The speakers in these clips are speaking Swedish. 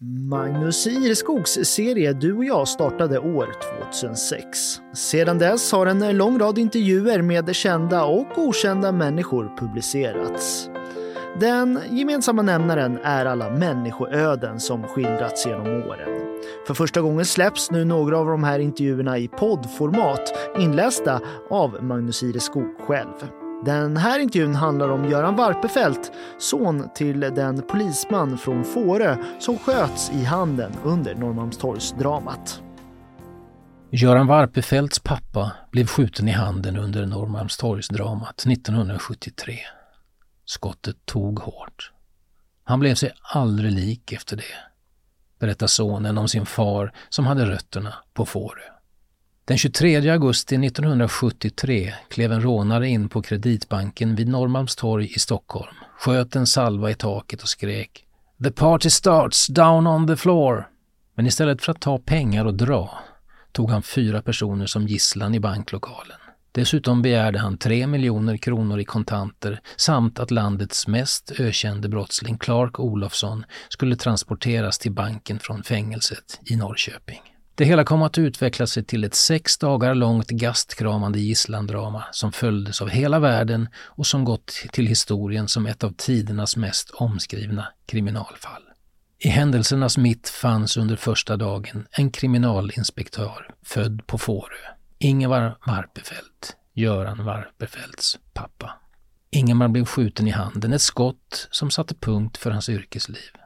Magnus Ireskogs serie Du och jag startade år 2006. Sedan dess har en lång rad intervjuer med kända och okända människor publicerats. Den gemensamma nämnaren är alla människoöden som skildrats genom åren. För första gången släpps nu några av de här intervjuerna i poddformat inlästa av Magnus Ireskog själv. Den här intervjun handlar om Göran Warpefelt, son till den polisman från Fårö som sköts i handen under Norrmalmstorgsdramat. Göran Warpefelts pappa blev skjuten i handen under Norrmalmstorgsdramat 1973. Skottet tog hårt. Han blev sig aldrig lik efter det, berättar sonen om sin far som hade rötterna på Fårö. Den 23 augusti 1973 klev en rånare in på Kreditbanken vid Norrmalmstorg i Stockholm, sköt en salva i taket och skrek “The party starts down on the floor”. Men istället för att ta pengar och dra tog han fyra personer som gisslan i banklokalen. Dessutom begärde han 3 miljoner kronor i kontanter samt att landets mest ökände brottsling Clark Olofsson skulle transporteras till banken från fängelset i Norrköping. Det hela kom att utveckla sig till ett sex dagar långt gastkramande gisslandrama som följdes av hela världen och som gått till historien som ett av tidernas mest omskrivna kriminalfall. I händelsernas mitt fanns under första dagen en kriminalinspektör född på Fårö, Ingemar Warpefelt, Göran Warpefelts pappa. Ingemar blev skjuten i handen, ett skott som satte punkt för hans yrkesliv.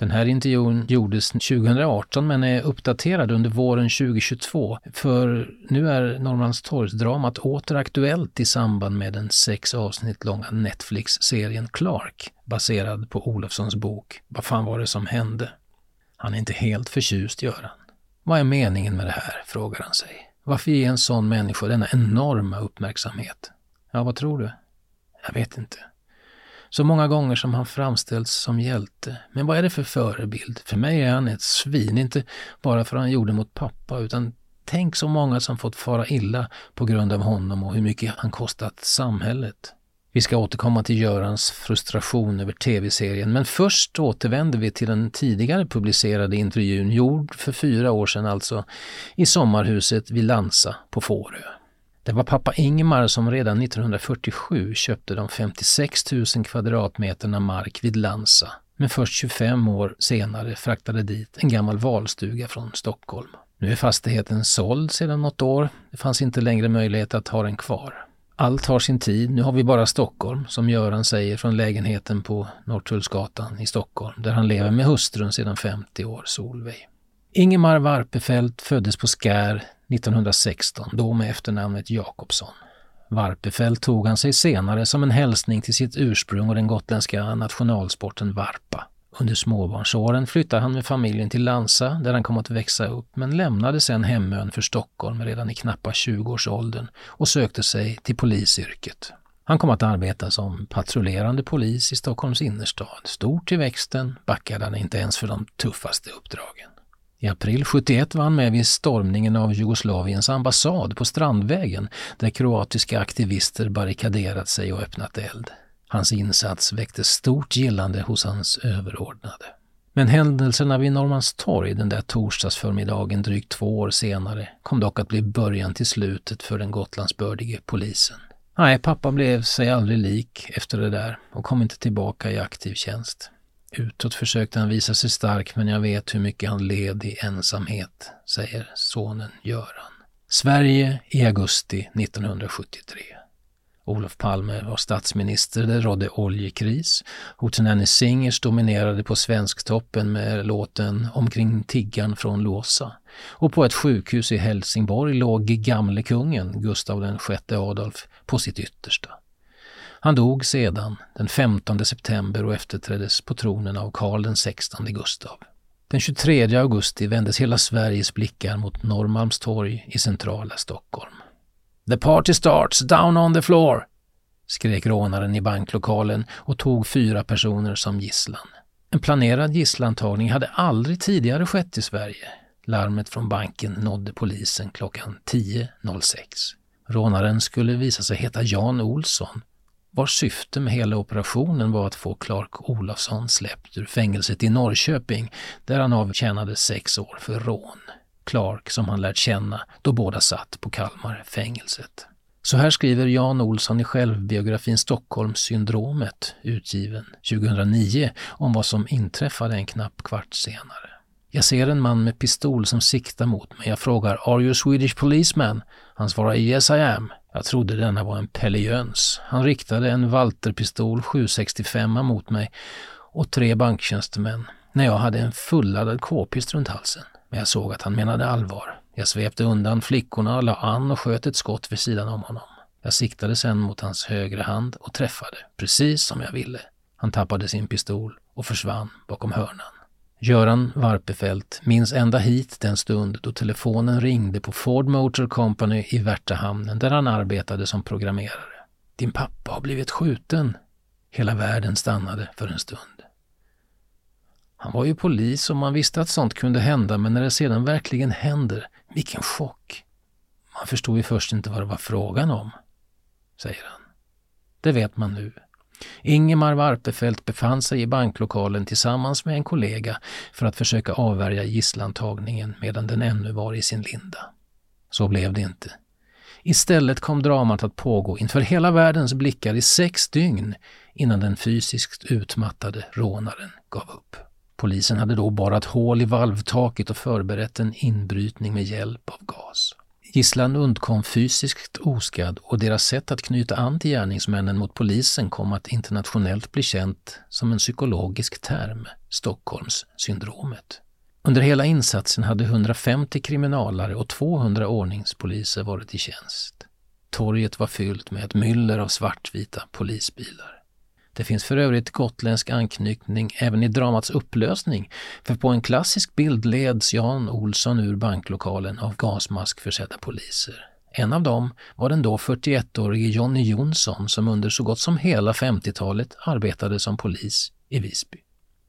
Den här intervjun gjordes 2018 men är uppdaterad under våren 2022 för nu är Norrmalmstorgsdramat åter aktuellt i samband med den sex avsnitt långa Netflix-serien Clark baserad på Olofssons bok Vad fan var det som hände? Han är inte helt förtjust, Göran. Vad är meningen med det här? frågar han sig. Varför ge en sån människa denna enorma uppmärksamhet? Ja, vad tror du? Jag vet inte. Så många gånger som han framställts som hjälte. Men vad är det för förebild? För mig är han ett svin, inte bara för vad han gjorde mot pappa, utan tänk så många som fått fara illa på grund av honom och hur mycket han kostat samhället. Vi ska återkomma till Görans frustration över tv-serien, men först återvänder vi till den tidigare publicerade intervjun gjord för fyra år sedan alltså, i sommarhuset vid Lansa på Fårö. Det var pappa Ingmar som redan 1947 köpte de 56 000 kvadratmeterna mark vid Lansa, men först 25 år senare fraktade dit en gammal valstuga från Stockholm. Nu är fastigheten såld sedan något år. Det fanns inte längre möjlighet att ha den kvar. Allt har sin tid. Nu har vi bara Stockholm, som Göran säger från lägenheten på Norrtullsgatan i Stockholm, där han lever med hustrun sedan 50 år, Solveig. Ingemar Warpefelt föddes på Skär 1916, då med efternamnet Jakobsson. Varpefält tog han sig senare som en hälsning till sitt ursprung och den gotländska nationalsporten varpa. Under småbarnsåren flyttade han med familjen till Lansa där han kom att växa upp men lämnade sedan hemön för Stockholm redan i knappa 20-årsåldern och sökte sig till polisyrket. Han kom att arbeta som patrullerande polis i Stockholms innerstad. Stor till växten backade han inte ens för de tuffaste uppdragen. I april 71 var han med vid stormningen av Jugoslaviens ambassad på Strandvägen där kroatiska aktivister barrikaderat sig och öppnat eld. Hans insats väckte stort gillande hos hans överordnade. Men händelserna vid Norrmalmstorg den där torsdagsförmiddagen drygt två år senare kom dock att bli början till slutet för den gotlandsbördige polisen. Nej, pappa blev sig aldrig lik efter det där och kom inte tillbaka i aktiv tjänst. Utåt försökte han visa sig stark men jag vet hur mycket han led i ensamhet, säger sonen Göran. Sverige i augusti 1973. Olof Palme var statsminister, det rådde oljekris. Hootenanny Singers dominerade på Svensktoppen med låten Omkring tiggan från Låsa. Och på ett sjukhus i Helsingborg låg gamle kungen, Gustav VI Adolf, på sitt yttersta. Han dog sedan den 15 september och efterträddes på tronen av Karl den 16 Gustav. Den 23 augusti vändes hela Sveriges blickar mot Norrmalmstorg i centrala Stockholm. The party starts down on the floor! skrek rånaren i banklokalen och tog fyra personer som gisslan. En planerad gisslantagning hade aldrig tidigare skett i Sverige. Larmet från banken nådde polisen klockan 10.06. Rånaren skulle visa sig heta Jan Olsson vars syfte med hela operationen var att få Clark Olofsson släppt ur fängelset i Norrköping där han avtjänade sex år för rån. Clark som han lärt känna då båda satt på Kalmarfängelset. Så här skriver Jan Olsson i självbiografin Stockholmssyndromet, utgiven 2009, om vad som inträffade en knapp kvart senare. Jag ser en man med pistol som siktar mot mig. Jag frågar “Are you a Swedish policeman?” Han svarar “Yes I am”. Jag trodde denna var en Pelle Jöns. Han riktade en Walterpistol 765 mot mig och tre banktjänstemän när jag hade en fulladdad k-pist runt halsen. Men jag såg att han menade allvar. Jag svepte undan flickorna, la an och sköt ett skott vid sidan om honom. Jag siktade sen mot hans högra hand och träffade, precis som jag ville. Han tappade sin pistol och försvann bakom hörnan. Göran Warpefelt minns ända hit den stund då telefonen ringde på Ford Motor Company i Värtahamnen där han arbetade som programmerare. Din pappa har blivit skjuten. Hela världen stannade för en stund. Han var ju polis och man visste att sånt kunde hända men när det sedan verkligen händer, vilken chock. Man förstod ju först inte vad det var frågan om, säger han. Det vet man nu. Ingemar Warpefelt befann sig i banklokalen tillsammans med en kollega för att försöka avvärja gisslantagningen medan den ännu var i sin linda. Så blev det inte. Istället kom dramat att pågå inför hela världens blickar i sex dygn innan den fysiskt utmattade rånaren gav upp. Polisen hade då borrat hål i valvtaket och förberett en inbrytning med hjälp av gas. Gisslan undkom fysiskt oskadd och deras sätt att knyta an till gärningsmännen mot polisen kom att internationellt bli känt som en psykologisk term, Stockholmssyndromet. Under hela insatsen hade 150 kriminalare och 200 ordningspoliser varit i tjänst. Torget var fyllt med ett myller av svartvita polisbilar. Det finns för övrigt gotländsk anknytning även i dramats upplösning, för på en klassisk bild leds Jan Olsson ur banklokalen av gasmaskförsedda poliser. En av dem var den då 41-årige Jonny Jonsson som under så gott som hela 50-talet arbetade som polis i Visby.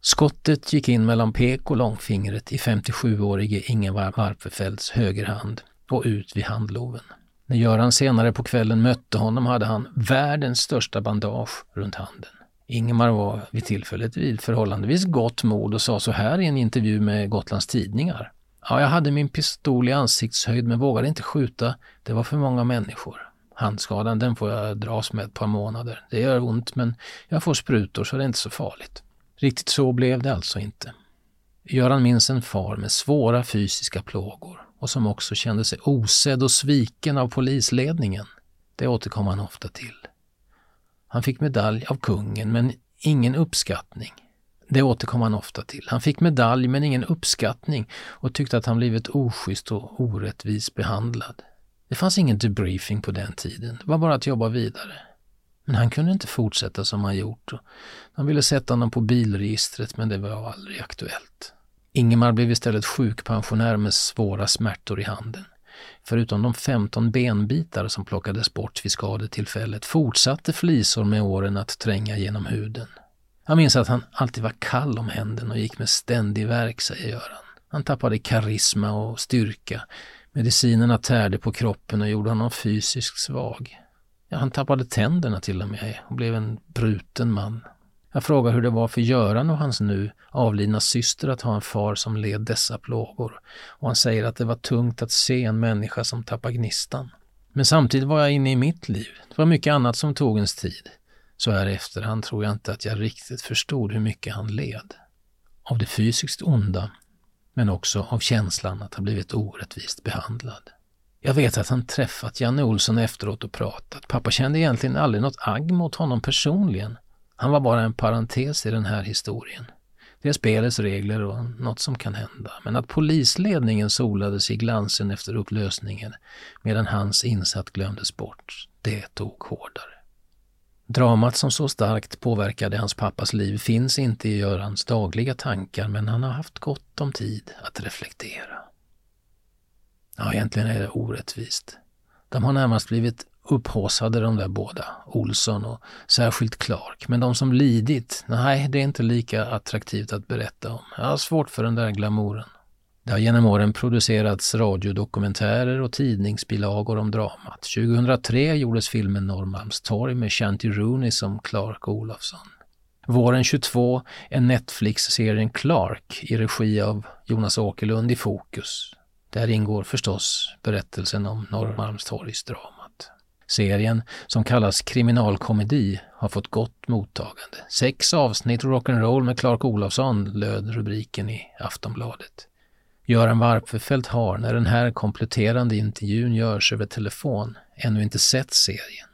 Skottet gick in mellan pek och långfingret i 57-årige Ingemar Warpefeldts högerhand och ut vid handloven. När Göran senare på kvällen mötte honom hade han världens största bandage runt handen. Ingemar var vid tillfället vid förhållandevis gott mod och sa så här i en intervju med Gotlands Tidningar. Ja, jag hade min pistol i ansiktshöjd men vågade inte skjuta. Det var för många människor. Handskadan den får jag dras med ett par månader. Det gör ont men jag får sprutor så det är inte så farligt. Riktigt så blev det alltså inte. Göran minns en far med svåra fysiska plågor och som också kände sig osedd och sviken av polisledningen. Det återkom han ofta till. Han fick medalj av kungen men ingen uppskattning. Det återkom han ofta till. Han fick medalj men ingen uppskattning och tyckte att han blivit oschysst och orättvis behandlad. Det fanns ingen debriefing på den tiden. Det var bara att jobba vidare. Men han kunde inte fortsätta som han gjort. De ville sätta honom på bilregistret men det var aldrig aktuellt. Ingemar blev istället sjukpensionär med svåra smärtor i handen. Förutom de 15 benbitar som plockades bort vid skadetillfället fortsatte flisor med åren att tränga genom huden. Han minns att han alltid var kall om händerna och gick med ständig värk, säger Göran. Han tappade karisma och styrka. Medicinerna tärde på kroppen och gjorde honom fysiskt svag. Ja, han tappade tänderna till och med och blev en bruten man. Jag frågar hur det var för Göran och hans nu avlidna syster att ha en far som led dessa plågor och han säger att det var tungt att se en människa som tappar gnistan. Men samtidigt var jag inne i mitt liv. Det var mycket annat som tog ens tid. Så här i efterhand tror jag inte att jag riktigt förstod hur mycket han led. Av det fysiskt onda, men också av känslan att ha blivit orättvist behandlad. Jag vet att han träffat Janne Olsson efteråt och pratat. Pappa kände egentligen aldrig något agg mot honom personligen. Han var bara en parentes i den här historien. Det är spelets regler och något som kan hända. Men att polisledningen solades i glansen efter upplösningen medan hans insats glömdes bort, det tog hårdare. Dramat som så starkt påverkade hans pappas liv finns inte i Görans dagliga tankar men han har haft gott om tid att reflektera. Ja, egentligen är det orättvist. De har närmast blivit upphåsade de där båda, Olsson och särskilt Clark. Men de som lidit, nej, det är inte lika attraktivt att berätta om. Jag har svårt för den där glamouren. Det har genom åren producerats radiodokumentärer och tidningsbilagor om dramat. 2003 gjordes filmen Norrmalmstorg med Shanti Rooney som Clark Olofsson. Våren 22 är Netflix-serien Clark i regi av Jonas Åkerlund i fokus. Där ingår förstås berättelsen om Norrmalmstorgs drama. Serien, som kallas kriminalkomedi, har fått gott mottagande. Sex avsnitt rock'n'roll med Clark Olofsson löd rubriken i Aftonbladet. Göran Warpfefelt har, när den här kompletterande intervjun görs över telefon, ännu inte sett serien.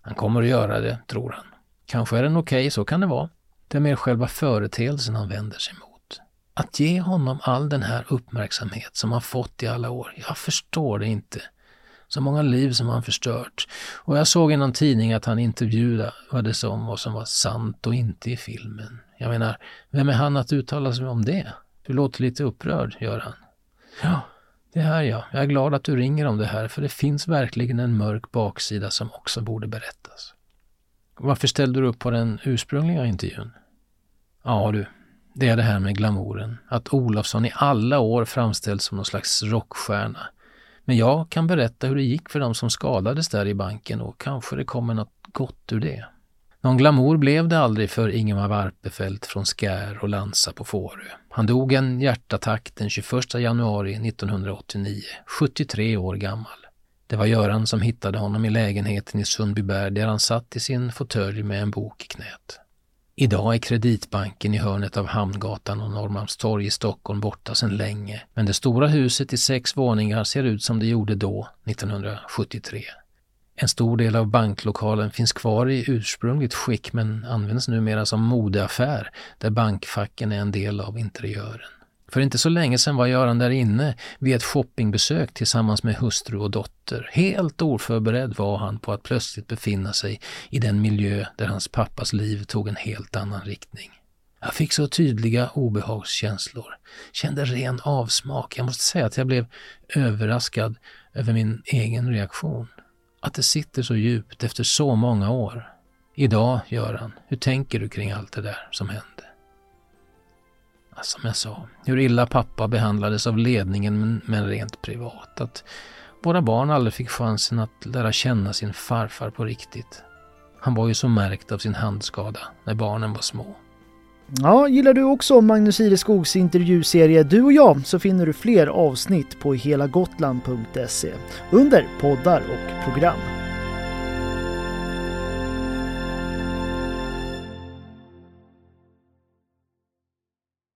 Han kommer att göra det, tror han. Kanske är den okej, okay, så kan det vara. Det är mer själva företeelsen han vänder sig mot. Att ge honom all den här uppmärksamhet som han fått i alla år, jag förstår det inte. Så många liv som han förstört. Och jag såg i någon tidning att han intervjuades om vad som var sant och inte i filmen. Jag menar, vem är han att uttala sig om det? Du låter lite upprörd, gör han. Ja, det är jag. Jag är glad att du ringer om det här, för det finns verkligen en mörk baksida som också borde berättas. Varför ställde du upp på den ursprungliga intervjun? Ja du, det är det här med glamouren. Att Olofsson i alla år framställts som någon slags rockstjärna. Men jag kan berätta hur det gick för dem som skadades där i banken och kanske det kommer något gott ur det. Någon glamour blev det aldrig för Ingemar Warpefelt från Skär och Lansa på Fårö. Han dog en hjärtattack den 21 januari 1989, 73 år gammal. Det var Göran som hittade honom i lägenheten i Sundbyberg där han satt i sin fåtölj med en bok i knät. Idag är Kreditbanken i hörnet av Hamngatan och Norrmalmstorg i Stockholm borta sedan länge, men det stora huset i sex våningar ser ut som det gjorde då, 1973. En stor del av banklokalen finns kvar i ursprungligt skick men används numera som modeaffär där bankfacken är en del av interiören. För inte så länge sedan var Göran där inne vid ett shoppingbesök tillsammans med hustru och dotter. Helt oförberedd var han på att plötsligt befinna sig i den miljö där hans pappas liv tog en helt annan riktning. Jag fick så tydliga obehagskänslor, kände ren avsmak. Jag måste säga att jag blev överraskad över min egen reaktion. Att det sitter så djupt efter så många år. Idag, Göran, hur tänker du kring allt det där som hände? Alltså, som jag sa, hur illa pappa behandlades av ledningen men, rent privat. Att våra barn aldrig fick chansen att lära känna sin farfar på riktigt. Han var ju så märkt av sin handskada när barnen var små. Ja, gillar du också Magnus Ireskogs intervjuserie Du och jag så finner du fler avsnitt på helagotland.se under poddar och program.